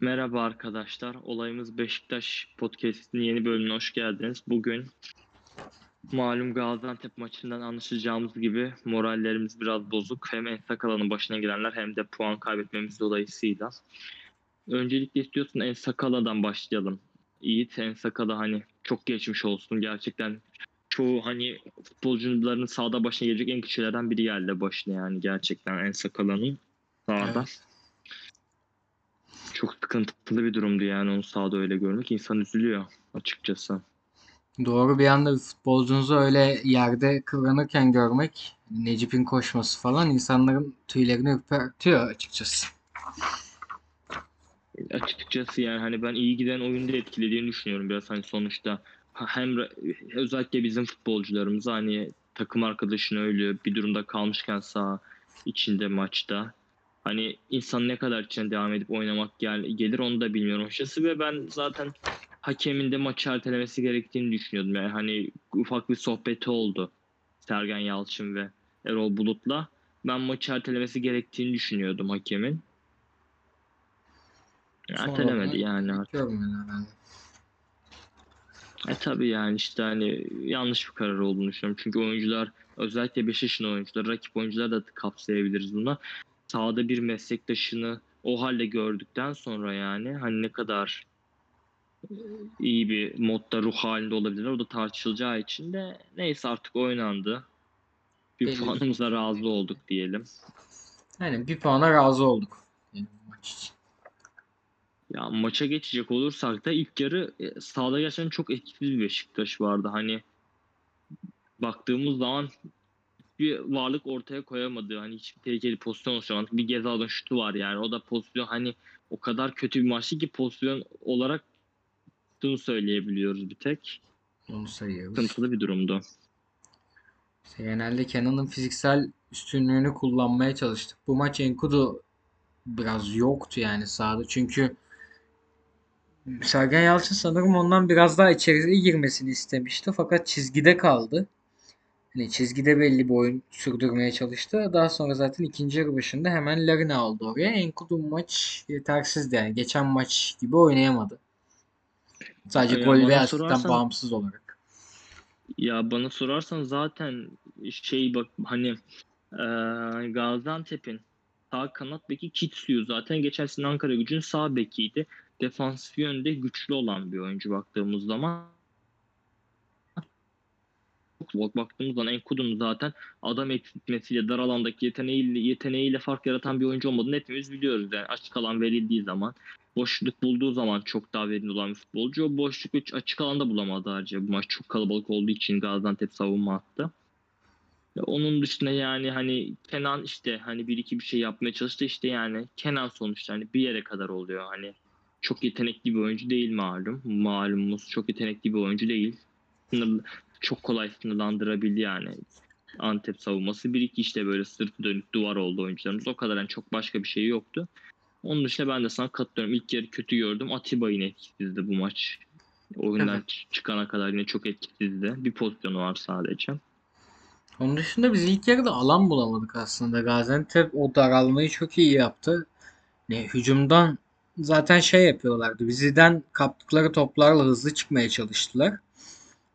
Merhaba arkadaşlar. Olayımız Beşiktaş Podcast'in yeni bölümüne hoş geldiniz. Bugün malum Gaziantep maçından anlaşılacağımız gibi morallerimiz biraz bozuk. Hem Ensakala'nın başına gelenler hem de puan kaybetmemiz dolayısıyla. Öncelikle istiyorsun Ensakala'dan başlayalım. Yiğit Ensakala hani çok geçmiş olsun. Gerçekten çoğu hani futbolcuların sahada başına gelecek en kişilerden biri geldi başına yani gerçekten Ensakala'nın sahada. Evet. Çok sıkıntılı bir durumdu yani onu sahada öyle görmek. İnsan üzülüyor açıkçası. Doğru bir anda futbolcunuzu öyle yerde kıvranırken görmek, Necip'in koşması falan insanların tüylerini ürpertiyor açıkçası. Açıkçası yani hani ben iyi giden oyunda etkilediğini düşünüyorum biraz hani sonuçta. Hem özellikle bizim futbolcularımız hani takım arkadaşını öyle bir durumda kalmışken sağ içinde maçta. Hani insan ne kadar içine devam edip oynamak gel gelir onu da bilmiyorum açıkçası ve ben zaten hakemin de maçı ertelemesi gerektiğini düşünüyordum. Yani hani ufak bir sohbeti oldu Sergen Yalçın ve Erol Bulut'la. Ben maçı ertelemesi gerektiğini düşünüyordum hakemin. Ertelemedi yani artık. E tabii yani işte hani yanlış bir karar olduğunu düşünüyorum. Çünkü oyuncular özellikle Beşiktaş'ın oyuncuları, rakip oyuncular da kapsayabiliriz buna. Sahada bir meslektaşını o halde gördükten sonra yani hani ne kadar e, iyi bir modda ruh halinde olabilirler o da tartışılacağı için de neyse artık oynandı. Bir Belli. puanımıza razı olduk diyelim. Yani bir puana razı olduk. Yani maç için. Ya maça geçecek olursak da ilk yarı e, sahada gerçekten çok etkisiz bir Beşiktaş vardı. Hani baktığımız zaman bir varlık ortaya koyamadı. Hani hiçbir tehlikeli pozisyon oluşturamadı. Bir Gezal'ın şutu var yani. O da pozisyon hani o kadar kötü bir maçtı ki pozisyon olarak şunu söyleyebiliyoruz bir tek. Onu sayıyoruz. Sıkıntılı bir durumdu. İşte genelde Kenan'ın fiziksel üstünlüğünü kullanmaya çalıştık. Bu maç Enkudu biraz yoktu yani sahada. Çünkü Sergen Yalçın sanırım ondan biraz daha içeriye girmesini istemişti. Fakat çizgide kaldı. Hani çizgide belli bir oyun sürdürmeye çalıştı. Daha sonra zaten ikinci yarı başında hemen Larin aldı oraya. Enkudu maç yetersizdi yani. Geçen maç gibi oynayamadı. Sadece Ya gol ve asistten bağımsız olarak. Ya bana sorarsan zaten şey bak hani eee Gaziantep'in sağ kanat beki Kitsu'yu zaten geçen sene Ankara Gücü'nün sağ bekiydi. Defansif yönde güçlü olan bir oyuncu baktığımız zaman. Bak baktığımız zaman Enkudu'nun zaten adam eksiltmesiyle dar alandaki yeteneğiyle, yeteneğiyle fark yaratan bir oyuncu olmadığını hepimiz biliyoruz. Yani açık alan verildiği zaman boşluk bulduğu zaman çok daha verimli olan bir futbolcu. O boşluk hiç açık alanda bulamadı ayrıca. Bu maç çok kalabalık olduğu için Gaziantep savunma attı. Onun dışında yani hani Kenan işte hani bir iki bir şey yapmaya çalıştı işte yani Kenan sonuçta hani bir yere kadar oluyor hani çok yetenekli bir oyuncu değil malum. Malumumuz çok yetenekli bir oyuncu değil. Sınır, çok kolay sınırlandırabildi yani. Antep savunması. Bir iki işte böyle sırtı dönük duvar oldu oyuncularımız. O kadar yani çok başka bir şey yoktu. Onun dışında ben de sana katılıyorum. İlk yarı kötü gördüm. Atiba yine etkisizdi bu maç. Oyundan Evet. çıkana kadar yine çok etkisizdi. Bir pozisyonu var sadece. Onun dışında biz ilk yarıda alan bulamadık aslında. Gaziantep o daralmayı çok iyi yaptı. Ne, hücumdan zaten şey yapıyorlardı. Bizden kaptıkları toplarla hızlı çıkmaya çalıştılar.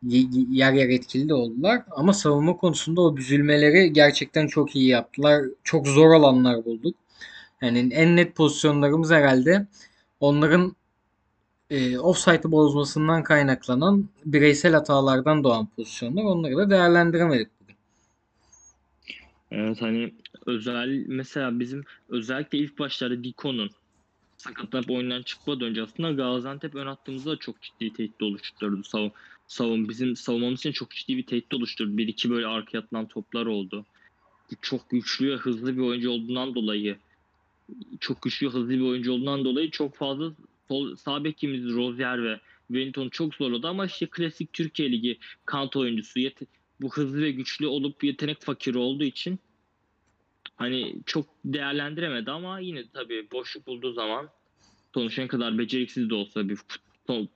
Yer yer etkili de oldular. Ama savunma konusunda o büzülmeleri gerçekten çok iyi yaptılar. Çok zor alanlar bulduk. Yani en net pozisyonlarımız herhalde onların e, offside'ı bozmasından kaynaklanan bireysel hatalardan doğan pozisyonlar. Onları da değerlendiremedik bugün. Evet hani özel mesela bizim özellikle ilk başlarda Diko'nun sakatlanıp oyundan çıkmadan önce aslında Gaziantep ön hattımızda da çok ciddi tehdit oluşturdu. Savun, savun bizim savunmamız için çok ciddi bir tehdit oluşturdu. Bir iki böyle arkaya atılan toplar oldu. Çok güçlü ve hızlı bir oyuncu olduğundan dolayı çok güçlü hızlı bir oyuncu olduğundan dolayı çok fazla sol, sağ bekimiz Rozier ve Wellington çok zorladı ama işte klasik Türkiye Ligi kant oyuncusu yet- bu hızlı ve güçlü olup yetenek fakiri olduğu için hani çok değerlendiremedi ama yine tabii boşluk bulduğu zaman sonuçta ne kadar beceriksiz de olsa bir futbol,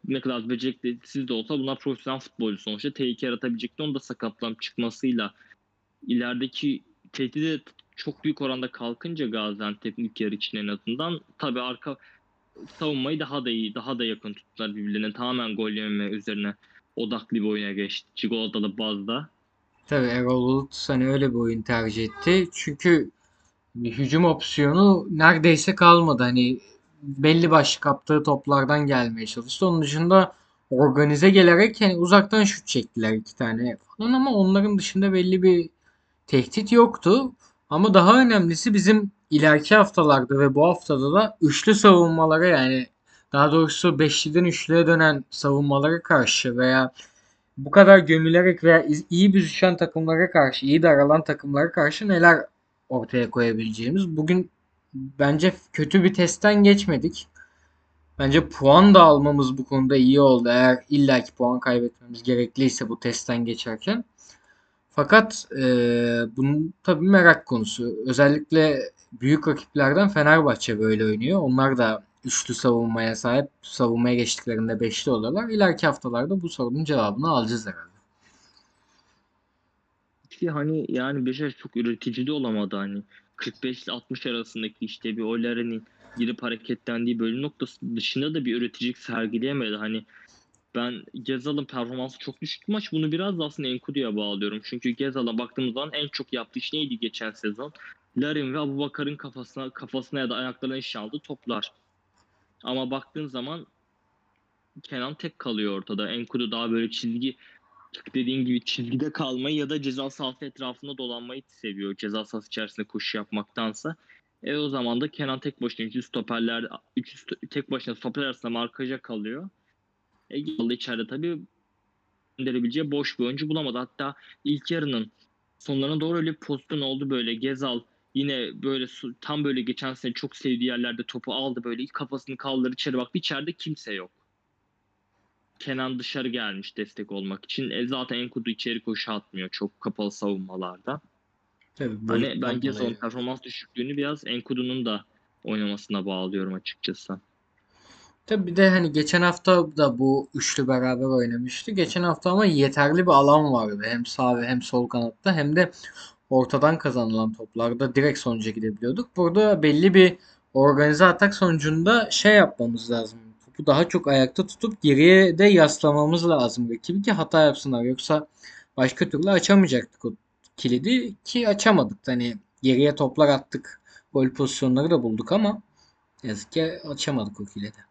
ne kadar beceriksiz de olsa bunlar profesyonel futbolcu sonuçta tehlike yaratabilecekti. Onu da sakatlanıp çıkmasıyla ilerideki tehdide çok büyük oranda kalkınca Gaziantep ilk yarı için en azından tabii arka savunmayı daha da iyi, daha da yakın tuttular birbirlerine. Tamamen gol yememe üzerine odaklı bir oyuna geçti. Çikolatalı bazda. Tabii Erol Bulut hani öyle bir oyun tercih etti. Çünkü hücum opsiyonu neredeyse kalmadı. Hani belli başlı kaptığı toplardan gelmeye çalıştı. Onun dışında organize gelerek hani uzaktan şut çektiler iki tane falan ama onların dışında belli bir tehdit yoktu. Ama daha önemlisi bizim ileriki haftalarda ve bu haftada da üçlü savunmalara yani daha doğrusu beşliden üçlüye dönen savunmalara karşı veya bu kadar gömülerek veya iyi büzüşen takımlara karşı, iyi daralan takımlara karşı neler ortaya koyabileceğimiz. Bugün bence kötü bir testten geçmedik. Bence puan da almamız bu konuda iyi oldu. Eğer illaki puan kaybetmemiz gerekliyse bu testten geçerken. Fakat eee bunun tabii merak konusu. Özellikle büyük rakiplerden Fenerbahçe böyle oynuyor. Onlar da üçlü savunmaya sahip. Savunmaya geçtiklerinde beşli oluyorlar. İleriki haftalarda bu sorunun cevabını alacağız herhalde. Ki hani yani Beşiktaş çok üretici de olamadı hani. 45 ile 60 arasındaki işte bir Oleren'in girip hareketlendiği bölüm noktası dışında da bir üreticilik sergileyemedi. Hani ben Gezal'ın performansı çok düşük maç. Bunu biraz da aslında Enkudu'ya bağlıyorum. Çünkü Gezal'a baktığımız zaman en çok yaptığı iş neydi geçen sezon? Larin ve Abubakar'ın kafasına kafasına ya da ayaklarına iş aldı toplar. Ama baktığın zaman Kenan tek kalıyor ortada. Enkudu daha böyle çizgi dediğin gibi çizgide kalmayı ya da ceza sahası etrafında dolanmayı seviyor. Ceza sahası içerisinde koşu yapmaktansa. E o zaman da Kenan tek başına üçlü stoperler üçlü tek başına stoper arasında markaja kalıyor. E Gezal içeride tabii gönderebileceği boş bir oyuncu bulamadı. Hatta ilk yarının sonlarına doğru öyle bir pozisyon oldu böyle. Gezal yine böyle tam böyle geçen sene çok sevdiği yerlerde topu aldı böyle ilk kafasını kaldırdı içeri baktı içeride kimse yok. Kenan dışarı gelmiş destek olmak için. E zaten Enkudu içeri koşu atmıyor çok kapalı savunmalarda. Tabii Hani ben dolayı. performans düşüklüğünü biraz Enkudu'nun da oynamasına bağlıyorum açıkçası. Tabii bir de hani geçen hafta da bu üçlü beraber oynamıştı. Geçen hafta ama yeterli bir alan vardı. Hem sağ ve hem sol kanatta hem de ortadan kazanılan toplarda direkt sonuca gidebiliyorduk. Burada belli bir organize atak sonucunda şey yapmamız lazım. Topu daha çok ayakta tutup geriye de yaslamamız lazım rakibi ki hata yapsınlar. Yoksa başka türlü açamayacaktık o kilidi ki açamadık. Hani geriye toplar attık. Gol pozisyonları da bulduk ama yazık ki açamadık o kilidi.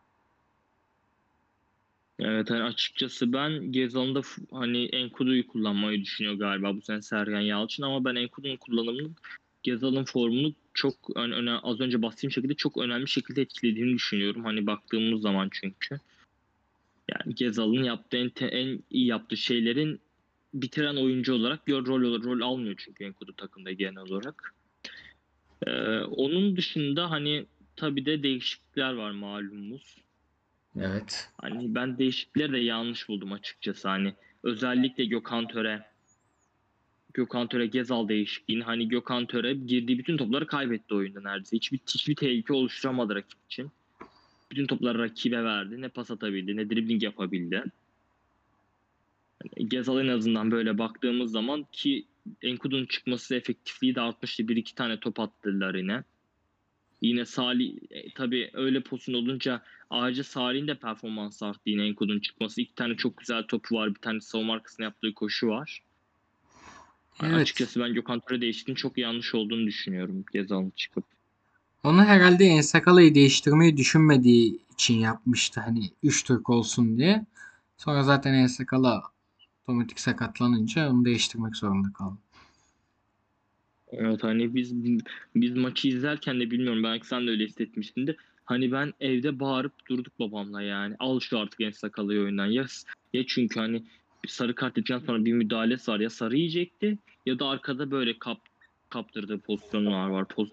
Evet hani açıkçası ben Gezal'ın da hani Enkudu'yu kullanmayı düşünüyor galiba bu sene Sergen Yalçın ama ben Enkudu'nun kullanımının Gezal'ın formunu çok ön, öne- az önce bahsettiğim şekilde çok önemli şekilde etkilediğini düşünüyorum. Hani baktığımız zaman çünkü. Yani Gezal'ın yaptığı en, te- en iyi yaptığı şeylerin bitiren oyuncu olarak gör rol rol almıyor çünkü Enkudu takımda genel olarak. Ee, onun dışında hani tabii de değişiklikler var malumumuz. Evet. Hani ben değişiklikleri de yanlış buldum açıkçası. Hani özellikle Gökhan Töre Gökhan Töre Gezal değişikliğini hani Gökhan Töre girdiği bütün topları kaybetti oyunda neredeyse. Hiçbir, hiçbir tehlike oluşturamadı rakip için. Bütün topları rakibe verdi. Ne pas atabildi ne dribbling yapabildi. Yani Gezal en azından böyle baktığımız zaman ki Enkudu'nun çıkması efektifliği de artmıştı. Bir iki tane top attılar yine. Yine Salih e, tabii öyle pozisyon olunca ayrıca Salih'in de performansı arttı yine Enkudu'nun çıkması. İki tane çok güzel topu var. Bir tane savunma arkasına yaptığı koşu var. Evet. Açıkçası ben Gökhan Töre değişikliğinin çok yanlış olduğunu düşünüyorum Gezal'ın çıkıp. Onu herhalde Ensakala'yı değiştirmeyi düşünmediği için yapmıştı. Hani 3 Türk olsun diye. Sonra zaten Ensakala otomatik sakatlanınca onu değiştirmek zorunda kaldı. Evet hani biz biz maçı izlerken de bilmiyorum belki sen de öyle hissetmişsindir. Hani ben evde bağırıp durduk babamla yani. Al şu artık en sakalı oyundan. Ya, ya çünkü hani bir sarı kart yedikten sonra bir müdahalesi var. Ya sarı yiyecekti ya da arkada böyle kap, kaptırdığı pozisyonlar var. Poz,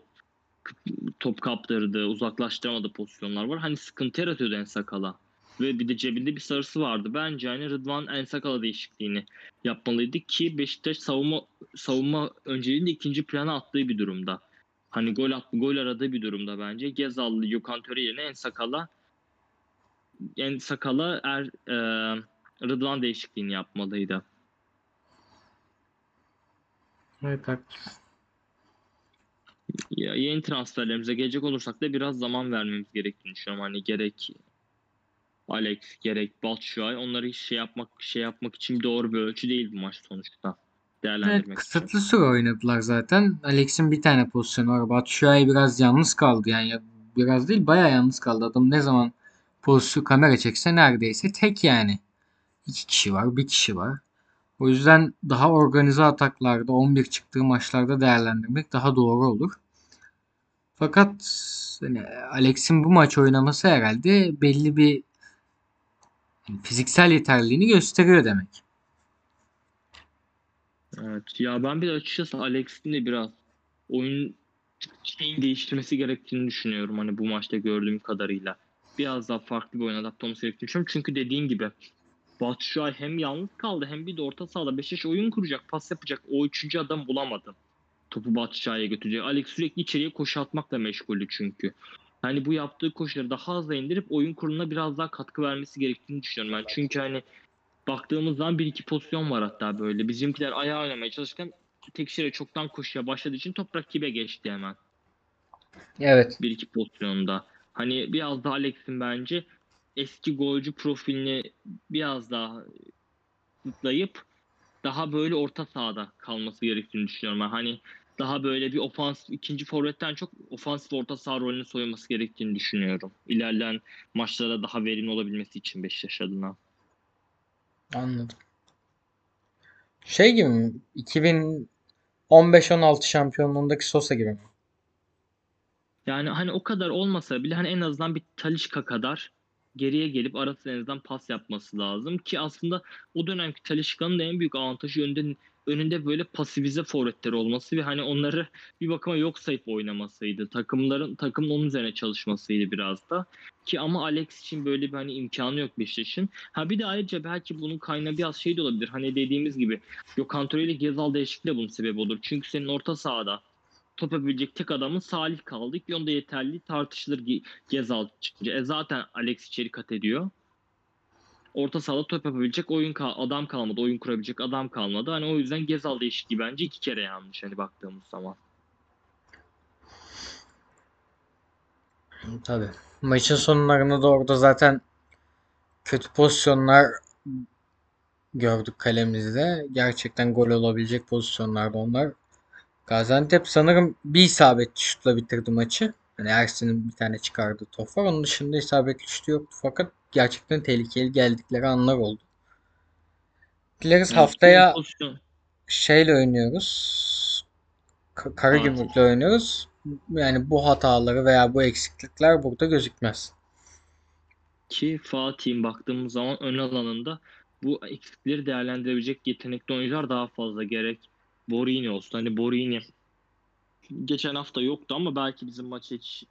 top kaptırdı, uzaklaştıramadığı pozisyonlar var. Hani sıkıntı yaratıyordu en sakala. Ve bir de cebinde bir sarısı vardı. Bence hani Rıdvan en sakala değişikliğini yapmalıydı ki Beşiktaş savunma savunma önceliğinde ikinci plana attığı bir durumda. Hani gol attı, gol aradığı bir durumda bence. Gezallı, Gökhan Töre yerine en sakala en sakala er, e, Rıdvan değişikliğini yapmalıydı. Evet haklısın. Ya yeni transferlerimize gelecek olursak da biraz zaman vermemiz gerektiğini düşünüyorum. Hani gerek Alex gerek Batshuayi onları hiç şey yapmak şey yapmak için doğru bir ölçü değil bu maç sonuçta. Evet, Değerlendirmek için. kısıtlı süre oynadılar zaten. Alex'in bir tane pozisyonu var. Batshuayi biraz yalnız kaldı yani ya- biraz değil bayağı yalnız kaldı. Adam ne zaman pozisyon kamera çekse neredeyse tek yani. İki kişi var, bir kişi var. O yüzden daha organize ataklarda 11 çıktığı maçlarda değerlendirmek daha doğru olur. Fakat hani Alex'in bu maç oynaması herhalde belli bir hani fiziksel yeterliliğini gösteriyor demek. Evet. Ya ben bir de açıkçası Alex'in de biraz oyun şeyin değiştirmesi gerektiğini düşünüyorum. Hani bu maçta gördüğüm kadarıyla. Biraz daha farklı bir oyun adapte olması gerektiğini düşünüyorum. Çünkü dediğin gibi Batshuayi hem yalnız kaldı hem bir de orta sahada Beşiktaş oyun kuracak, pas yapacak. O üçüncü adam bulamadı. Topu Batshuayi'ye götürecek. Alex sürekli içeriye koşu atmakla meşguldü çünkü. Hani bu yaptığı koşuları daha hızlı indirip oyun kuruluna biraz daha katkı vermesi gerektiğini düşünüyorum ben. Çünkü hani baktığımız zaman bir iki pozisyon var hatta böyle. Bizimkiler ayağa oynamaya çalışırken Tekşire çoktan koşuya başladığı için top rakibe geçti hemen Evet. bir iki pozisyonda. Hani biraz daha Alex'in bence eski golcü profilini biraz daha zıplayıp daha böyle orta sahada kalması gerektiğini düşünüyorum. Ben hani daha böyle bir ofans ikinci forvetten çok ofansif orta saha rolünü soyulması gerektiğini düşünüyorum. İlerleyen maçlarda daha verimli olabilmesi için Beşiktaş adına. Anladım. Şey gibi mi? 2015-16 şampiyonluğundaki Sosa gibi mi? Yani hani o kadar olmasa bile hani en azından bir Talisca kadar geriye gelip arası en azından pas yapması lazım ki aslında o dönemki Talisca'nın da en büyük avantajı önünde önünde böyle pasifize forvetleri olması ve hani onları bir bakıma yok sayıp oynamasıydı. Takımların takımın onun üzerine çalışmasıydı biraz da. Ki ama Alex için böyle bir hani imkanı yok Beşiktaş'ın. Ha bir de ayrıca belki bunun kaynağı biraz şey de olabilir. Hani dediğimiz gibi Gökhan Töre ile Gezal değişikliği de bunun sebebi olur. Çünkü senin orta sahada top yapabilecek tek adamın Salih kaldı ki onda yeterli tartışılır Ge- Gezal çıkınca. E zaten Alex içeri kat ediyor. Orta sahada top yapabilecek oyun kal- adam kalmadı. Oyun kurabilecek adam kalmadı. Hani o yüzden Gezal değişikliği bence iki kere yanlış hani baktığımız zaman. Tabii. Maçın sonlarında da orada zaten kötü pozisyonlar gördük kalemizde. Gerçekten gol olabilecek pozisyonlardı onlar. Gaziantep sanırım bir isabetli şutla bitirdi maçı. Yani Ersin'in bir tane çıkardığı top var. Onun dışında isabetli şutu yoktu. Fakat gerçekten tehlikeli geldikleri anlar oldu. Dileriz Yani haftaya pozisyon- şeyle oynuyoruz. Ka- Karagümrük'le oynuyoruz. Yani bu hataları veya bu eksiklikler burada gözükmez. ki Fatih'in baktığımız zaman ön alanında bu eksikleri değerlendirebilecek yetenekli oyuncular daha fazla gerek Borini olsun. Hani Borini geçen hafta yoktu ama belki bizim maça hiç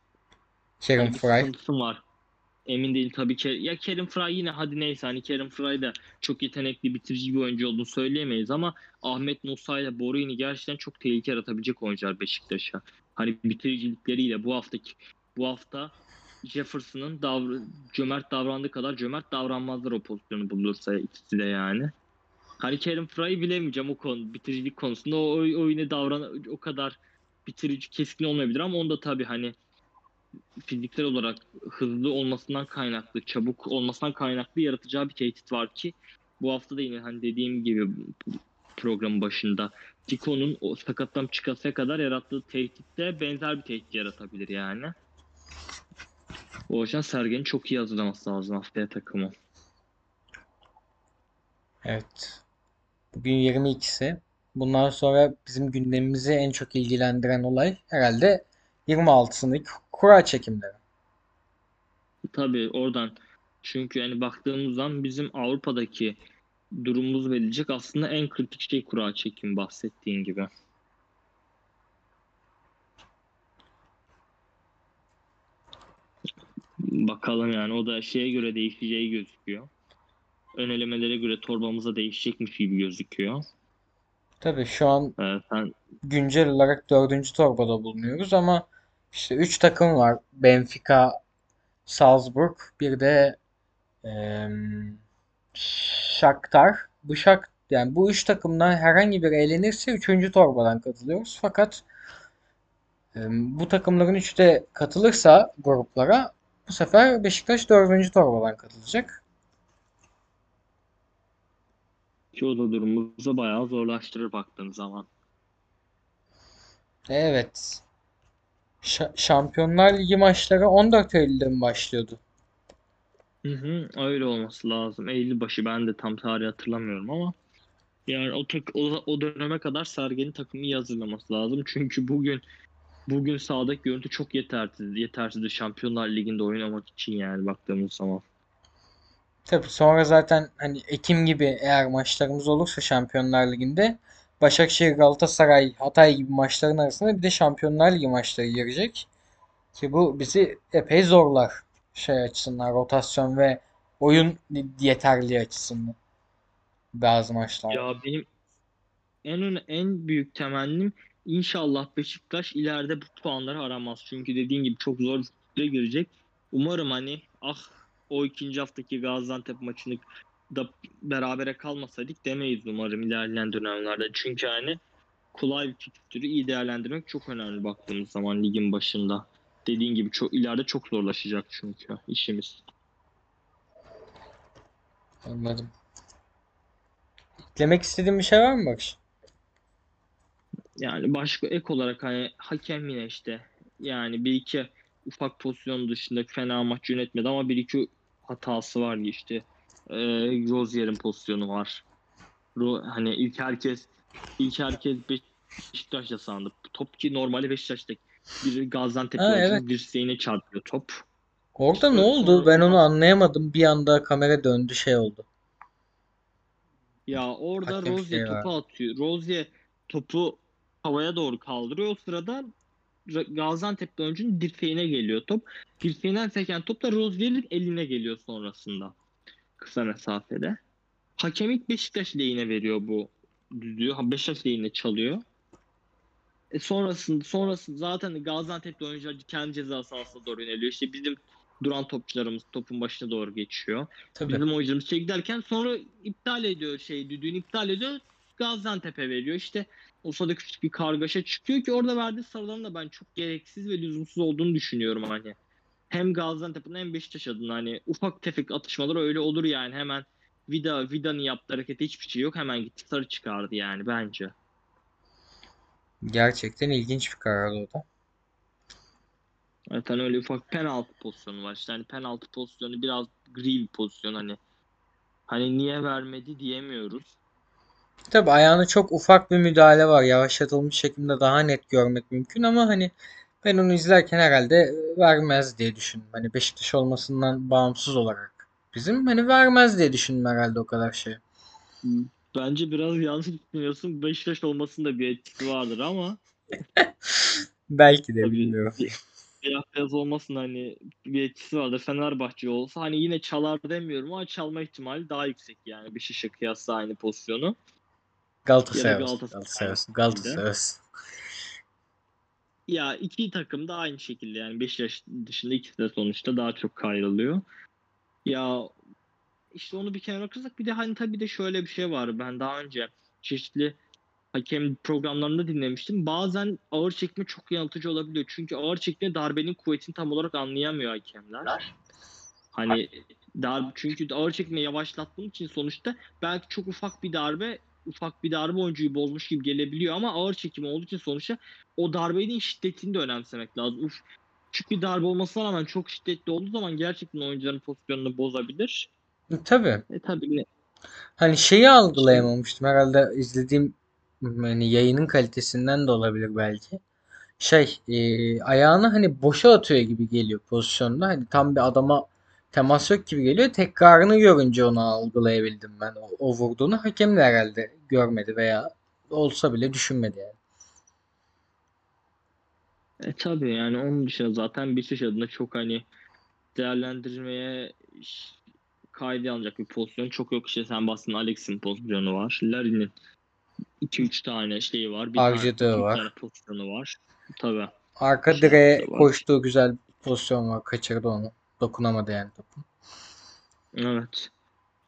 Kerim hani Fry. var. Emin değil tabii ki. Ya Kerim Fry yine hadi neyse hani Kerim Fry da çok yetenekli bitirici bir oyuncu olduğunu söyleyemeyiz ama Ahmet Musa ile Borini gerçekten çok tehlike yaratabilecek oyuncular Beşiktaş'a. Hani bitiricilikleriyle bu haftaki bu hafta Jefferson'ın davr cömert davrandığı kadar cömert davranmazlar o pozisyonu bulursa ikisi de yani. Hani Kerim Fry'ı bilemeyeceğim o konu bitiricilik konusunda o oy- oyuna davran o kadar bitirici keskin olmayabilir ama onda tabii hani fiziksel olarak hızlı olmasından kaynaklı, çabuk olmasından kaynaklı yaratacağı bir tehdit var ki bu hafta da yine hani dediğim gibi programın başında Diko'nun o sakattan çıkasıya kadar yarattığı tehdit de benzer bir tehdit yaratabilir yani. O yüzden Sergen'in çok iyi hazırlaması lazım haftaya takımı. Evet. Bugün 22'si. Bundan sonra bizim gündemimizi en çok ilgilendiren olay herhalde 26'sındaki kura çekimleri. Tabii oradan çünkü yani baktığımız zaman bizim Avrupa'daki durumumuz belirleyecek aslında en kritik şey kura çekimi bahsettiğin gibi. Bakalım yani o da şeye göre değişeceği gözüküyor. Ön elemelere göre torbamıza değişecekmiş gibi gözüküyor. Tabii şu an Ee, sen güncel olarak dördüncü torbada bulunuyoruz ama işte 3 takım var. Benfica, Salzburg, bir de em, Shakhtar. Bu Şak yani bu üç takımdan herhangi biri elenirse üçüncü torbadan katılıyoruz. Fakat E, bu takımların üçü de katılırsa gruplara bu sefer Beşiktaş dördüncü torbadan katılacak. Ki o da durumumuzu bayağı zorlaştırır baktığın zaman. Evet. Şa- Şampiyonlar Ligi maçları 14 Eylül'de mi başlıyordu? Hı hı, öyle olması lazım. Eylül başı ben de tam tarihi hatırlamıyorum ama yani o, tak, o, o döneme kadar Sergen'in takımı iyi hazırlaması lazım. Çünkü bugün bugün sahadaki görüntü çok yetersiz. Yetersizdi Şampiyonlar Ligi'nde oynamak için yani baktığımız zaman. Tabii sonra zaten hani Ekim gibi eğer maçlarımız olursa Şampiyonlar Ligi'nde Başakşehir, Galatasaray, Hatay gibi maçların arasında bir de Şampiyonlar Ligi maçları girecek. Ki bu bizi epey zorlar şey açısından rotasyon ve oyun yeterliği açısından bazı maçlar. Ya benim en en büyük temennim inşallah Beşiktaş ileride bu puanları aramaz. Çünkü dediğin gibi çok zor bir girecek. Umarım hani ah o ikinci haftaki Gaziantep maçını da berabere kalmasaydık demeyiz umarım ilerleyen dönemlerde. Çünkü hani kolay bir fikstürü iyi değerlendirmek çok önemli baktığımız zaman ligin başında. Dediğin gibi çok ileride çok zorlaşacak çünkü işimiz. Anladım. Eklemek istediğin bir şey var mı Bakış? Yani başka ek olarak hani hakem yine işte yani bir iki ufak pozisyon dışında fena maç yönetmedi ama bir iki hatası var işte. Ee, Rozier'in pozisyonu var. Ro hani ilk herkes ilk herkes Beşiktaş'ta sandı. Top ki normalde Beşiktaş'taki bir Gaziantep Ha, evet. dirseğine çarpıyor top. Orada ne oldu? Ben onu anlayamadım. Bir anda kamera döndü şey oldu. Ya orada Rozier şey var. topu atıyor. Rozier topu havaya doğru kaldırıyor. O sırada Ra- Gaziantep'te oyuncunun dirseğine geliyor top. Dirseğinden seken top da Rozier'in eline geliyor sonrasında. Kısa mesafede. Hakem ilk Beşiktaş lehine veriyor bu düdüğü. Ha, Beşiktaş lehine çalıyor. E sonrasında, sonrasında zaten Gaziantep'te oyuncular kendi ceza sahasına doğru yöneliyor. İşte bizim duran topçularımız topun başına doğru geçiyor. Tabii. Bizim oyuncularımız şey giderken sonra iptal ediyor şey düdüğünü iptal ediyor. Gaziantep'e veriyor. İşte o sırada küçük bir kargaşa çıkıyor ki orada verdiği sarıların da ben çok gereksiz ve lüzumsuz olduğunu düşünüyorum hani. Hem Gaziantep'in hem Beşiktaş adına hani ufak tefek atışmalar öyle olur yani hemen Vida Vida'nın yaptığı harekette hiçbir şey yok. Hemen gitti sarı çıkardı yani bence. Gerçekten ilginç bir karardı o da. Zaten öyle ufak penaltı pozisyonu var. İşte hani penaltı pozisyonu biraz gri bir pozisyon hani. Hani niye vermedi diyemiyoruz. Tabii ayağına çok ufak bir müdahale var. Yavaşlatılmış şekilde daha net görmek mümkün ama hani ben onu izlerken herhalde vermez diye düşündüm. Hani Beşiktaş olmasından bağımsız olarak bizim hani vermez diye düşündüm herhalde o kadar şey. Bence biraz yanlış düşünüyorsun. Beşiktaş olmasında bir etkisi vardır ama Belki de tabii bilmiyorum. siyah beyaz olmasın hani bir etkisi vardır. Fenerbahçe olsa hani yine çalar demiyorum ama çalma ihtimali daha yüksek yani Beşiktaş'a kıyasla aynı pozisyonu. Galatasaray olsun. Galatasaray Galatasaray olsun. şekilde. Galatasaray olsun. Ya iki takım da aynı şekilde yani Beşiktaş dışında ikisi de sonuçta daha çok kayrılıyor. Ya işte onu bir kenara bırakırsak bir de hani tabii de şöyle bir şey var. Ben daha önce çeşitli hakem programlarında dinlemiştim. Bazen ağır çekme çok yanıltıcı olabiliyor. Çünkü ağır çekme darbenin kuvvetini tam olarak anlayamıyor hakemler. Hani dar çünkü ağır çekme yavaşlattığın için sonuçta belki çok ufak bir darbe ufak bir darbe oyuncuyu bozmuş gibi gelebiliyor ama ağır çekim olduğu için sonuçta o darbenin şiddetini de önemsemek lazım. Uf, küçük bir darbe olmasına rağmen çok şiddetli olduğu zaman gerçekten oyuncuların pozisyonunu bozabilir. Tabii. E tabii Hani şeyi algılayamamıştım. Herhalde izlediğim hani yayının kalitesinden de olabilir belki. Şey, e, ayağını hani boşa atıyor gibi geliyor pozisyonda. Hani tam bir adama temas yok gibi geliyor. Tekrarını görünce onu algılayabildim ben. O, o vurduğunu hakem de herhalde görmedi veya olsa bile düşünmedi yani. E tabii yani onun dışında zaten Beşiktaş adına çok hani değerlendirmeye kaydı alınacak bir pozisyon çok yok. İşte sen bahsettin Alex'in pozisyonu var. Larin'in 2-3 tane şeyi var. Bir tane, var. tane pozisyonu var. Tabii. Arka Şey direğe koştuğu güzel bir pozisyon var. Kaçırdı onu. Dokunamadı yani topu. Evet.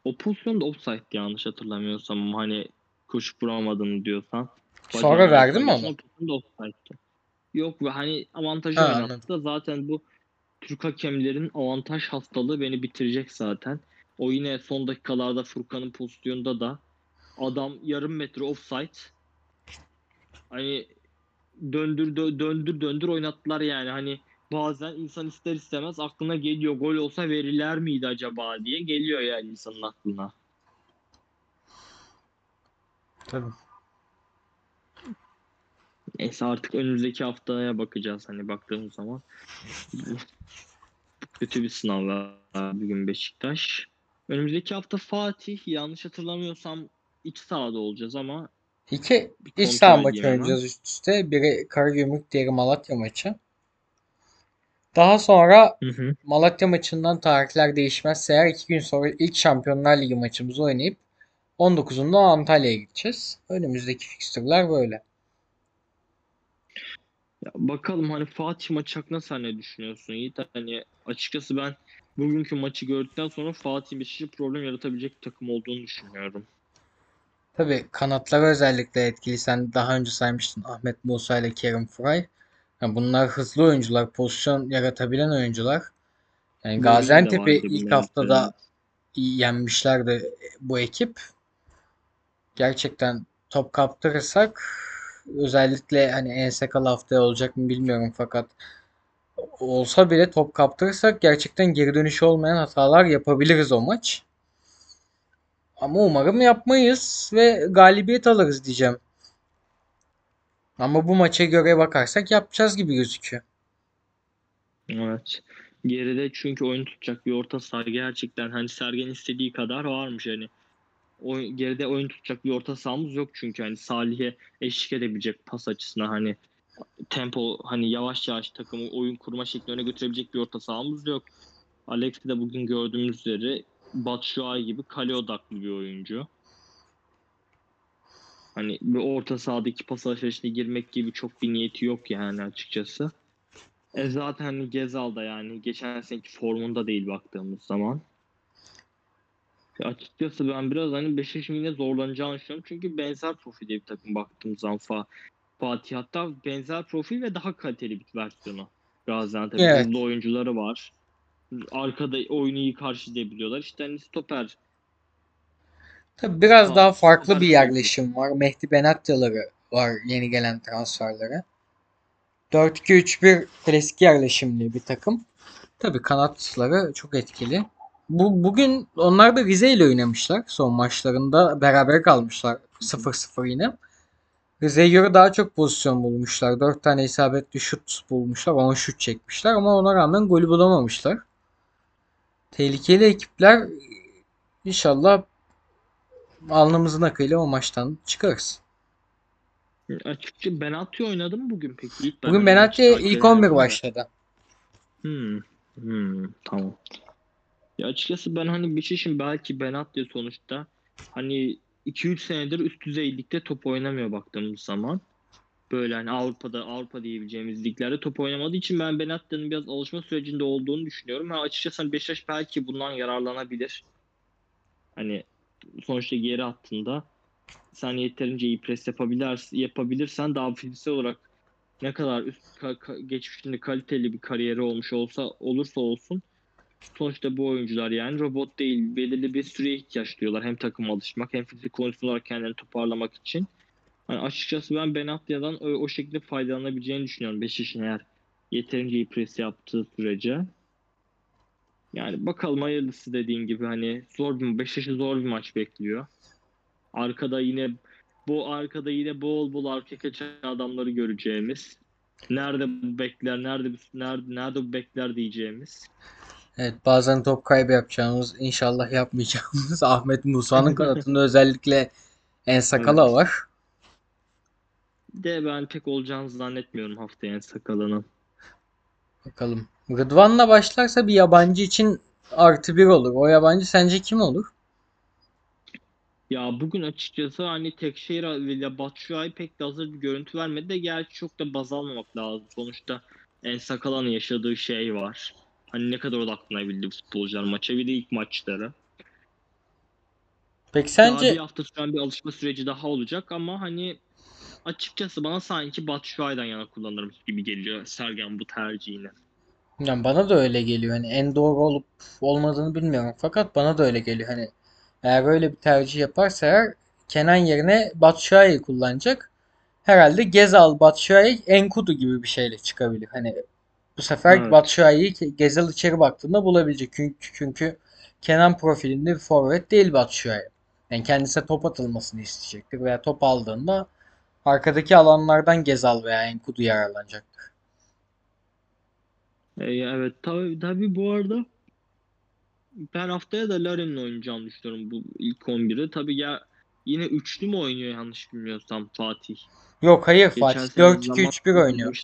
O pozisyon da offside yanlış hatırlamıyorsam ama hani koşup vuramadığını diyorsan. Sonra Bacağına verdi mi pozisyon da offside'ti. Yok ve hani avantajı Ha, oynattı zaten bu Türk hakemlerin avantaj hastalığı beni bitirecek zaten. O yine son dakikalarda Furkan'ın pozisyonunda da adam yarım metre offside. Hani döndür dö- döndür döndür oynattılar yani hani bazen insan ister istemez aklına geliyor gol olsa verirler miydi acaba diye geliyor yani insanın aklına. Tabii. Neyse artık önümüzdeki haftaya bakacağız hani baktığımız zaman. Kötü bir sınav var bugün Beşiktaş. Önümüzdeki hafta Fatih yanlış hatırlamıyorsam iç sahada olacağız ama İki iç saha maçı oynayacağız üst üste. Biri Karagümrük, diğeri Malatya maçı. Daha sonra hı hı. Malatya maçından tarihler değişmezse eğer iki gün sonra ilk Şampiyonlar Ligi maçımızı oynayıp 19'unda Antalya'ya gideceğiz. Önümüzdeki fikstürler böyle. Ya bakalım hani Fatih maçı hakkında sen ne düşünüyorsun Yiğit? Hani açıkçası ben bugünkü maçı gördükten sonra Fatih Beşiktaş'a problem yaratabilecek bir takım olduğunu düşünüyorum. Tabii kanatları özellikle etkili. Sen daha önce saymıştın Ahmet Musa ile Kerim Furay. Yani bunlar hızlı oyuncular, pozisyon yaratabilen oyuncular. Yani de Gaziantep'i ilk haftada iyi yenmişlerdi bu ekip. Gerçekten top kaptırırsak özellikle hani en sakalı haftaya olacak mı bilmiyorum fakat olsa bile top kaptırırsak gerçekten geri dönüşü olmayan hatalar yapabiliriz o maç. Ama umarım yapmayız ve galibiyet alırız diyeceğim. Ama bu maça göre bakarsak yapacağız gibi gözüküyor. Evet. Geride çünkü oyun tutacak bir orta saha gerçekten hani Sergen istediği kadar varmış hani. Oy, geride oyun tutacak bir orta sahamız yok çünkü hani Salih'e eşlik edebilecek pas açısından hani tempo hani yavaş yavaş takımı oyun kurma şeklini öne götürebilecek bir orta sahamız yok. Alex de bugün gördüğümüz üzere Batshuayi gibi kale odaklı bir oyuncu. Hani bir orta sahadaki pas alışverişine girmek gibi çok bir niyeti yok yani açıkçası. E zaten hani Gezal da yani geçen seneki formunda değil baktığımız zaman. Ya açıkçası ben biraz hani Beşiktaş'ın yine zorlanacağını düşünüyorum. Çünkü benzer profilde bir takım baktığımız zaman Fa- Fatih hatta benzer profil ve daha kaliteli bir versiyonu. Gaziantep Evet. oyuncuları var. Arkada oyunu iyi karşılayabiliyorlar. İşte hani stoper Tabii biraz Tamam, daha farklı bir profili. yerleşim var. Mehdi Benatyaları var yeni gelen transferlere. 4-2-3-1 klasik yerleşimli bir takım. Tabii kanatları çok etkili. Bu bugün onlar da Rize ile oynamışlar. Son maçlarında beraber kalmışlar 0-0 yine. Rize'ye göre daha çok pozisyon bulmuşlar. 4 tane isabetli şut bulmuşlar. 10 şut çekmişler ama ona rağmen golü bulamamışlar. Tehlikeli ekipler inşallah alnımızın akıyla o maçtan çıkarız. Açıkçası Benatya oynadı mı bugün peki? İlk Bugün takip ilk 11 edemedim de. başladı. Hmm, hmm, tamam. Ya açıkçası ben hani Beşiktaş'ın belki Benatya sonuçta hani 2-3 senedir üst düzey ligde top oynamıyor baktığımız zaman. Böyle hani Avrupa'da Avrupa diyebileceğimiz liglerde top oynamadığı için ben Benatya'nın biraz alışma sürecinde olduğunu düşünüyorum. Ha, açıkçası hani Beşiktaş belki bundan yararlanabilir. Hani sonuçta geri hattında sen yeterince iyi pres yapabilir, yapabilirsen daha fiziksel olarak ne kadar üst ka- ka- geçmişinde kaliteli bir kariyeri olmuş olsa olursa olsun sonuçta bu oyuncular yani robot değil belirli bir süreye ihtiyaç duyuyorlar hem takım alışmak hem fizik konusunda olarak kendilerini toparlamak için. Hani açıkçası ben Benatya'dan o, o şekilde faydalanabileceğini düşünüyorum Beşiktaş'ın eğer yeterince iyi pres yaptığı sürece. Yani bakalım hayırlısı dediğin gibi hani zor bir Beşiktaş'ı zor bir maç bekliyor. Arkada yine bu arkada yine bol bol kaçan adamları göreceğimiz. Nerede bu bekler, nerede bu- nerede nerede bu bekler diyeceğimiz. Evet bazen top kaybı yapacağımız inşallah yapmayacağımız Ahmet Musa'nın kanatında özellikle en sakala Evet. var. De ben pek olacağını zannetmiyorum haftaya en sakalının. Bakalım. Rıdvan'la başlarsa bir yabancı için artı bir olur. O yabancı sence kim olur? Ya bugün açıkçası hani Tekşehir ile Batshuayi pek de hazır bir görüntü vermedi de gerçi çok da baz almamak lazım. Sonuçta En Sakala'nın yaşadığı şey var. Hani ne kadar odaklanabildi futbolcular maça bir de ilk maçları. Peki Daha bir sence hafta süren bir alışma süreci daha olacak ama hani açıkçası bana sanki Batshuayi'den yana kullanırım gibi geliyor Sergen bu tercihini. Yani bana da öyle geliyor. Hani en doğru olup olmadığını bilmiyorum. Fakat bana da öyle geliyor. Hani eğer öyle bir tercih yaparsa eğer Kenan yerine Batshuayi'yi kullanacak. Herhalde Gezal, Batshuayi, Enkudu gibi bir şeyle çıkabilir. Hani bu sefer Evet. Batshuayi'yi Gezal içeri baktığında bulabilecek. Çünkü, çünkü Kenan profilinde bir forvet değil Batshuayi. Yani kendisine top atılmasını isteyecektir veya top aldığında arkadaki alanlardan Gezal veya Enkudu yararlanacaktır. E, evet tabii, tabii bu arada ben haftaya da Larin'le oynayacağını düşünüyorum bu ilk 11'de. Tabii ya yine üçlü mü oynuyor yanlış bilmiyorsam Fatih. Yok hayır Geçen Fatih sene 4-2-3-1 zaman oynuyor.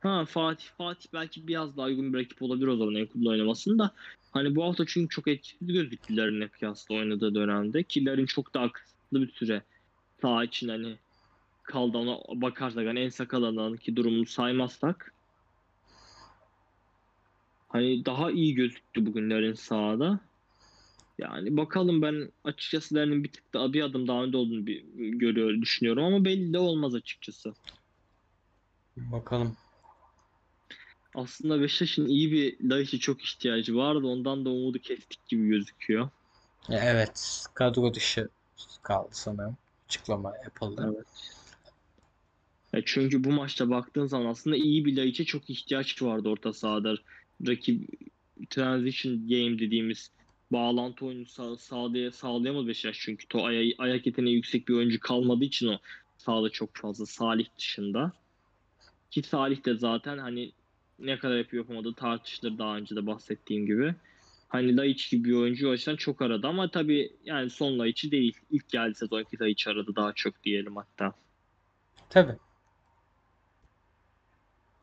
Ha Fatih Fatih belki biraz daha uygun bir rakip olabilir o zaman Enkudu'la oynamasın da. Hani bu hafta çünkü çok etkisiz gözüktü Larin'le kıyasla oynadığı dönemde. Ki Larin çok daha kısıtlı bir süre sağ için hani kaldı ona bakarsak hani en sakalananki durumunu saymazsak hani daha iyi gözüktü bugün Larin sahada. Yani bakalım ben açıkçası Larin'in bir tık daha bir adım daha önde olduğunu bir, görüyor, düşünüyorum ama belli de olmaz açıkçası. Bakalım. Aslında Beşiktaş'ın iyi bir Laiç'e çok ihtiyacı vardı. Ondan da umudu kestik gibi gözüküyor. Ya Evet, kadro dışı kaldı sanırım. Açıklama yapıldı. Evet. Ya çünkü bu maçta baktığın zaman aslında iyi bir Laiç'e çok ihtiyaç vardı orta sahada. Rakip transition game dediğimiz bağlantı oyunu sağ, sağlay sağlayamadı Beşiktaş çünkü to aya- ayak yeteneği yüksek bir oyuncu kalmadığı için o sahada çok fazla Salih dışında. Ki Salih de zaten hani ne kadar yapıyor yapamadığı tartışılır daha önce de bahsettiğim gibi. Hani Laiç gibi bir oyuncu o açıdan çok aradı ama tabii yani son Laiç'i değil. İlk geldi sezonki Laiç aradı daha çok diyelim hatta. Tabii.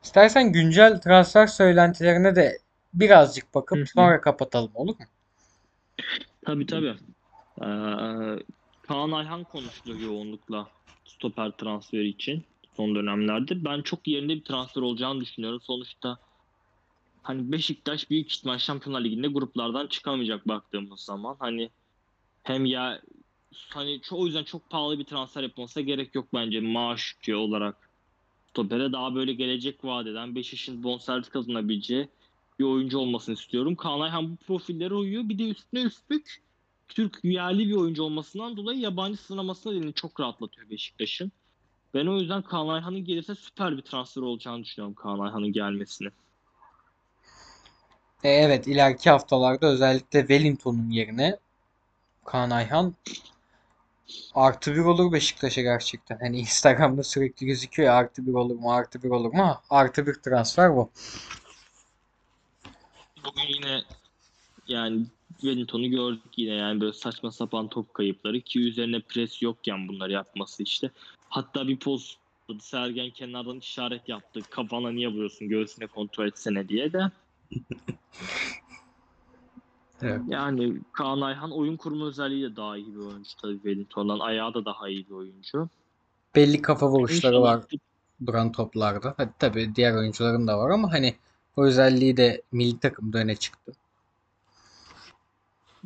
İstersen güncel transfer söylentilerine de birazcık bakıp hı. sonra kapatalım olur mu? Tabii tabii. Ee, Kaan Ayhan konuşuluyor yoğunlukla stoper transferi için son dönemlerde. Ben çok yerinde bir transfer olacağını düşünüyorum. Sonuçta hani Beşiktaş büyük ihtimal Şampiyonlar Ligi'nde gruplardan çıkamayacak baktığımız zaman. Hani hem ya hani ço- o yüzden çok pahalı bir transfer yapmasına gerek yok bence maaş yükü olarak. Stopere daha böyle gelecek vaat eden 5 yaşın bonservis kazanabileceği bir oyuncu olmasını istiyorum. Kaan Ayhan bu profillere uyuyor. Bir de üstüne üstlük Türk yerli bir oyuncu olmasından dolayı yabancı sınırlamasına elini çok rahatlatıyor Beşiktaş'ın. Ben o yüzden Kaan Ayhan'ın gelirse süper bir transfer olacağını düşünüyorum Kaan Ayhan'ın gelmesini. E, evet ileriki haftalarda özellikle Wellington'un yerine Kaan Ayhan artı bir olur Beşiktaş'a gerçekten. Hani Instagram'da sürekli gözüküyor ya artı bir olur mu artı bir olur mu? Ha, Artı bir transfer bu. Bugün yine yani Wellington'u gördük yine yani böyle saçma sapan top kayıpları ki üzerine pres yokken bunları yapması işte. Hatta bir poz Sergen kenardan işaret yaptı. Kafana niye vuruyorsun göğsüne kontrol etsene diye de. Evet. Yani Kaan Ayhan oyun kurma özelliği de daha iyi bir oyuncu tabii Wellington'dan. Ayağı da daha iyi bir oyuncu. Belli kafa vuruşları İnşallah var duran toplarda. Hadi tabii diğer oyuncuların da var ama hani o özelliği de milli takımda öne çıktı.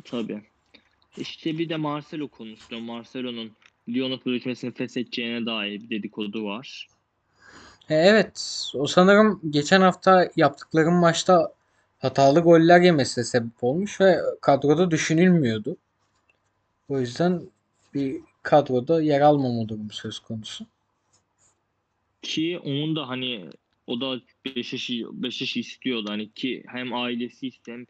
tabii. İşte bir de Marcelo konuştu. Marcelo'nun Lyon'a sözleşmesini feshedeceğine dair bir dedikodu var. E, Evet, o sanırım geçen hafta yaptıkları maçta hatalı goller yemesine sebep olmuş ve kadroda düşünülmüyordu. O yüzden bir kadroda yer almama durumu söz konusu. Ki onun da hani o da Beşiktaş'ı Beşiktaş'ı istiyordu hani ki hem ailesi istiyor hem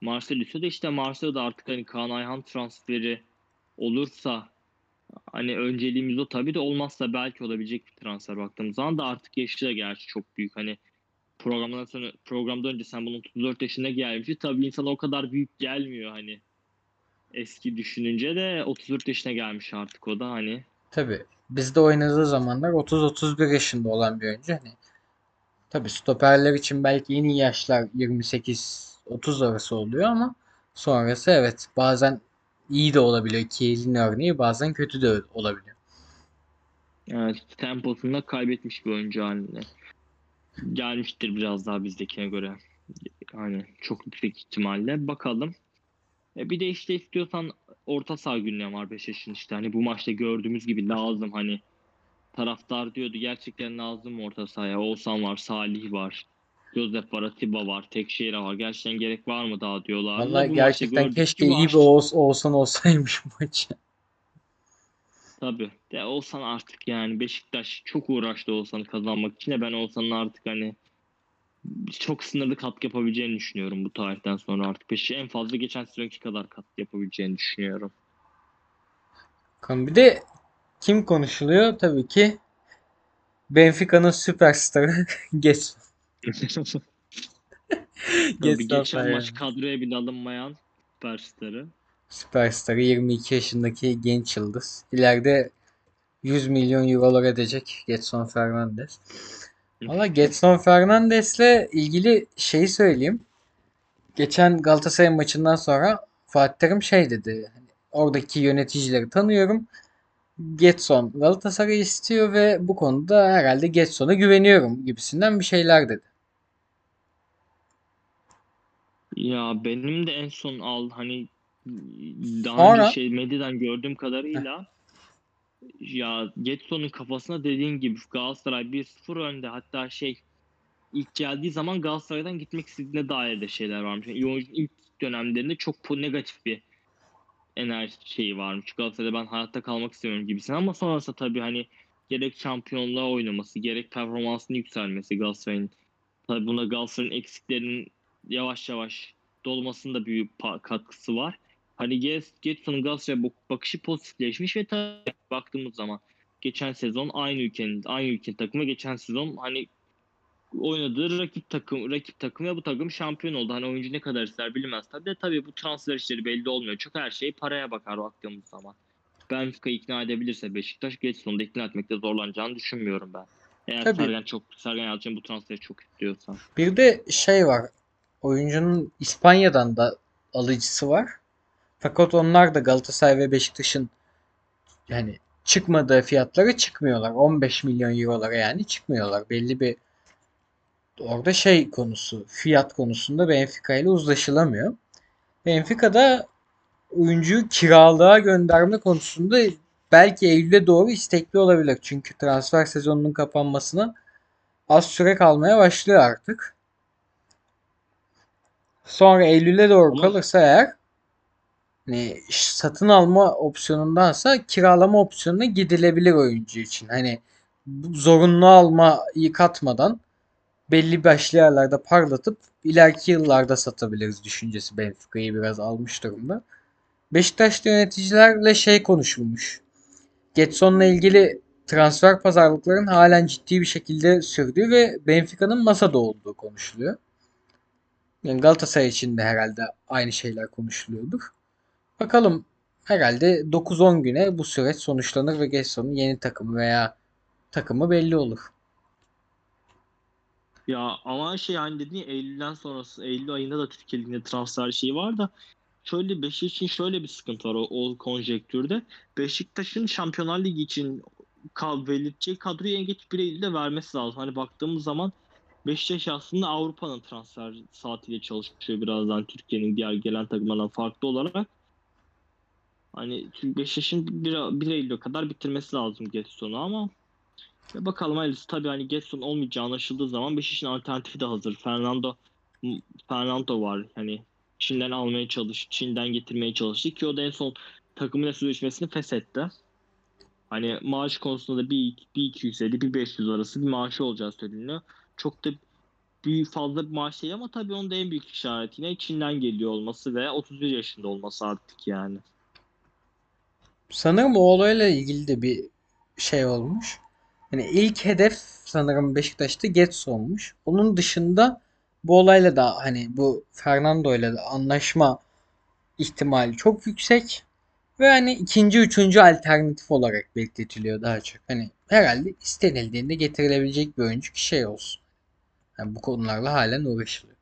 Marcelo istiyor da işte Marcelo da artık hani Kaan Ayhan transferi olursa hani önceliğimiz o. Tabii de olmazsa belki olabilecek bir transfer baktığımız zaman da artık yaşı da gerçi çok büyük. Hani programdan sonra programdan önce sen bunun 34 yaşına gelmişti tabii insana o kadar büyük gelmiyor hani eski düşününce de 34 yaşına gelmiş artık o da hani. Tabii. Bizde oynadığı zamanlar 30-31 yaşında olan bir oyuncu. Hani tabii stoperler için belki en iyi yaşlar 28-30 arası oluyor ama sonrası evet bazen iyi de olabiliyor. Kiel'in örneği bazen kötü de olabiliyor. Evet, temposunda kaybetmiş bir oyuncu haline gelmiştir biraz daha bizdekine göre. Hani çok yüksek ihtimalle. Bakalım. E bir de işte istiyorsan orta saha gündemi var Beşiktaş'ın işte. Hani bu maçta gördüğümüz gibi lazım hani taraftar diyordu gerçekten lazım orta sahaya? Oğuzhan var, Salih var. Josep var, Atiba var, Tekşehir var. Gerçekten gerek var mı daha diyorlar. Vallahi gerçekten keşke iyi bir Oğuz, Oğuzhan olsaymış bu maçı. Tabii. De Oğuzhan artık yani Beşiktaş çok uğraştı Oğuzhan'ı kazanmak için de ben Oğuzhan'ın artık hani çok sınırlı katkı yapabileceğini düşünüyorum bu tarihten sonra artık. Beşi en fazla geçen sezonki kadar katkı yapabileceğini düşünüyorum. Bakalım bir de kim konuşuluyor? Tabii ki Benfica'nın süperstarı Getson. Tabii geçen yani. maç kadroya bile alınmayan süperstarı. Süperstarı 22 yaşındaki genç yıldız. İleride 100 milyon eurolar edecek Getson Fernandes. Valla Getson Fernandes'le ilgili şeyi söyleyeyim. Geçen Galatasaray maçından sonra Fatih Terim şey dedi. Hani oradaki yöneticileri tanıyorum. Getson Galatasaray istiyor ve bu konuda herhalde Getson'a güveniyorum gibisinden bir şeyler dedi. Ya benim de en son al hani daha Sonra- önce şey medyadan gördüğüm kadarıyla ya Getson'un kafasına dediğin gibi Galatasaray 1-0 önde hatta şey ilk geldiği zaman Galatasaray'dan gitmek istediğine dair de şeyler varmış. Yani ilk dönemlerinde çok negatif bir enerji şeyi varmış. Galatasaray'da ben hayatta kalmak istemiyorum gibisinden ama sonrasında tabii hani gerek şampiyonluğa oynaması gerek performansını yükselmesi Galatasaray'ın tabii buna Galatasaray'ın eksiklerinin yavaş yavaş dolmasında büyük pa- katkısı var. Hani Get- Getson'un Galatasaray'a bak- bakışı pozitifleşmiş ve tabii baktığımız zaman geçen sezon aynı ülkenin aynı ülkenin takımı geçen sezon hani oynadığı rakip takım rakip takım ve bu takım şampiyon oldu. Hani oyuncu ne kadar ister bilinmez tabii de tabii bu transfer işleri belli olmuyor. Çok her şey paraya bakar baktığımız zaman. Benfica ikna edebilirse Beşiktaş Getson'u da ikna etmekte zorlanacağını düşünmüyorum ben. Eğer Tabii. Sergen çok Sergen Yalçın bu transferi çok istiyorsa. Bir de şey var. Oyuncunun İspanya'dan da alıcısı var. Fakat onlar da Galatasaray ve Beşiktaş'ın yani çıkmadığı fiyatlara çıkmıyorlar. 15 milyon eurolara yani çıkmıyorlar. Belli bir orada şey konusu, fiyat konusunda Benfica ile uzlaşılamıyor. Benfica da oyuncuyu kiralığa gönderme konusunda belki Eylül'e doğru istekli olabilir. Çünkü transfer sezonunun kapanmasına az süre kalmaya başlıyor artık. Sonra Eylül'e doğru Ama- kalırsa eğer hani satın alma opsiyonundansa kiralama opsiyonuna gidilebilir oyuncu için. Hani zorunlu almayı katmadan belli başlı yerlerde parlatıp ileriki yıllarda satabiliriz düşüncesi Benfica'yı biraz almış durumda. Beşiktaşlı yöneticilerle şey konuşulmuş. Getson'la ilgili transfer pazarlıkların halen ciddi bir şekilde sürdüğü ve Benfica'nın masada olduğu konuşuluyor. Yani Galatasaray için de herhalde aynı şeyler konuşuluyordur. Bakalım herhalde 9-10 güne bu süreç sonuçlanır ve Getson'un yeni takımı veya takımı belli olur. Ya ama şey hani dediğin Eylül'den sonrası Eylül ayında da Türkiye Ligi'nde transfer şeyi var da şöyle Beşiktaş için şöyle bir sıkıntı var o, o konjektürde. Beşiktaş'ın Şampiyonlar Ligi için kal belirteceği kadroyu en geç bir Eylül'de vermesi lazım. Hani baktığımız zaman Beşiktaş aslında Avrupa'nın transfer saatiyle çalışıyor birazdan Türkiye'nin diğer gelen takımlardan farklı olarak. Hani Beşiktaş'ın 1, 1 Eylül'e kadar bitirmesi lazım Getson'u ama ya bakalım hayırlısı. Tabii hani Getson olmayacağı anlaşıldığı zaman Beşiktaş'ın alternatifi de hazır. Fernando Fernando var. Hani Çin'den almaya çalış, Çin'den getirmeye çalıştı ki o da en son takımıyla sözleşmesini feshetti. Hani maaş konusunda da bir, bir 250 bir 500 arası bir maaşı olacağı söyleniyor. Çok da büyük fazla bir maaş değil ama tabii onun da en büyük işareti yine Çin'den geliyor olması ve 31 yaşında olması artık yani. Sanırım o olayla ilgili de bir şey olmuş. Yani ilk hedef sanırım Beşiktaş'ta Getson'muş. Onun dışında bu olayla da hani bu Fernando ile de anlaşma ihtimali çok yüksek. Ve hani ikinci, üçüncü alternatif olarak bekletiliyor daha çok. Hani herhalde istenildiğinde getirilebilecek bir oyuncu ki şey olsun. Yani bu konularla halen uğraşılıyor.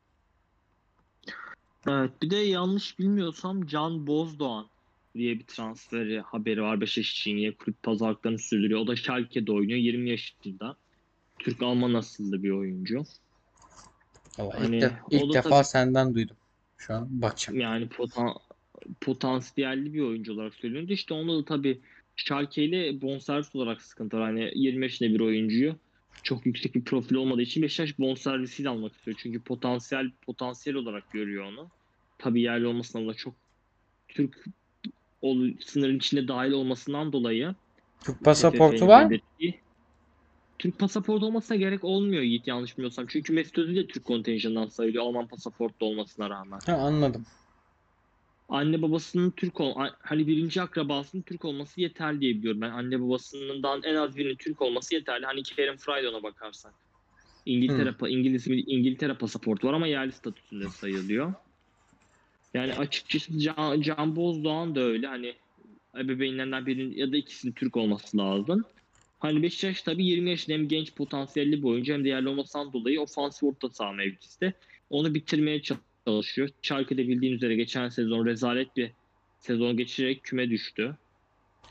Evet bir de yanlış bilmiyorsam Can Bozdoğan diye bir transferi haberi var Beşiktaş için yine kulüp pazarlıklarını sürdürüyor. O da Schalke'de oynuyor 20 yaşında. Türk-Alman asıllı bir oyuncu. Vallahi Hani ilk, de- ilk defa tabii- senden duydum. Şu an bakacağım. Yani potan, potansiyelli bir oyuncu olarak söyleniyordu. İşte onda da tabii Schalke ile bonservis olarak sıkıntı var. Hani 20 yaşında bir oyuncuyu çok yüksek bir profil olmadığı için Beşiktaş bonservisiyle almak istiyor. Çünkü potansiyel potansiyel olarak görüyor onu. Tabii yerli olmasından da çok Türk ol, sınırın içinde dahil olmasından dolayı Türk pasaportu var mı? Türk pasaportu olmasına gerek olmuyor Yiğit yanlış bilmiyorsam. Çünkü Mesut Özil de Türk kontenjanından sayılıyor Alman pasaportlu olmasına rağmen. Ha, anladım. Anne babasının Türk ol hani birinci akrabasının Türk olması yeterli diye biliyorum ben. Anne babasından en az birinin Türk olması yeterli. Hani Kerem Friedon'a bakarsak. İngiltere pa- İngiliz İngiltere pasaportu var ama yerli statüsünde sayılıyor. Yani açıkçası Can, Can Bozdoğan da öyle. Hani ebeveynlerinden birinin ya da ikisinin Türk olması lazım. Hani Beşiktaş tabii 20 yaşında hem genç potansiyelli bir oyuncu hem de yerli olmasından dolayı ofansif orta saha mevkisi. Onu bitirmeye çalışıyor. Schalke'de bildiğin üzere geçen sezon rezalet bir sezon geçirerek küme düştü.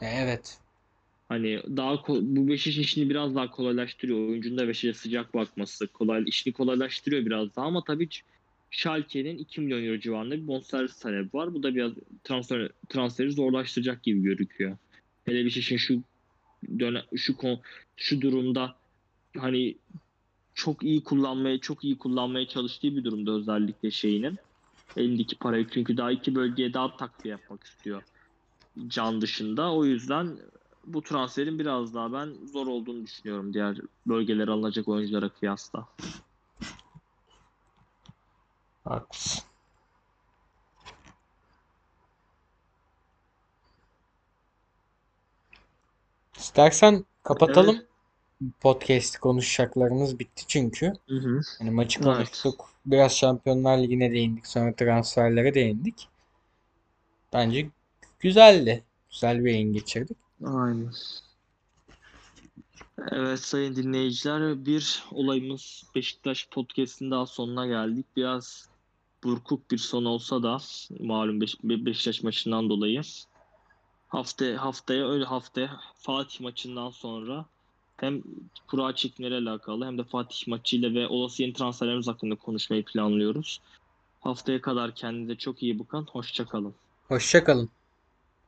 E, Evet. Hani daha bu Beşiktaş'ın işini biraz daha kolaylaştırıyor. Oyuncunun da Beşiktaş'a sıcak bakması kolay işini kolaylaştırıyor biraz daha ama tabii Schalke'nin 2 milyon euro civarında bir bonservis talebi var. Bu da biraz transfer transferi zorlaştıracak gibi gözüküyor. Hele Beşiktaş'ın şu dönem şu şu durumda hani çok iyi kullanmaya çok iyi kullanmaya çalıştığı bir durumda özellikle şeyinin elindeki parayı çünkü daha iki bölgeye daha takviye yapmak istiyor can dışında. O yüzden bu transferin biraz daha ben zor olduğunu düşünüyorum diğer bölgelere alınacak oyunculara kıyasla. Haklısın. İstersen kapatalım. Podcast konuşacaklarımız bitti çünkü. Hı hı. Hani maçı Evet. konuştuk. Biraz Şampiyonlar Ligi'ne değindik. Sonra transferlere değindik. Bence güzeldi. Güzel bir yayın geçirdik. Aynen. Evet sayın dinleyiciler bir olayımız Beşiktaş podcast'in daha sonuna geldik. Biraz burkuk bir son olsa da malum Beş- Be- Beşiktaş maçından dolayı hafta haftaya öyle haftaya Fatih maçından sonra hem kura çekimleri alakalı hem de Fatih maçıyla ve olası yeni transferlerimiz hakkında konuşmayı planlıyoruz. Haftaya kadar kendinize çok iyi bakın. Hoşça kalın. Hoşça kalın.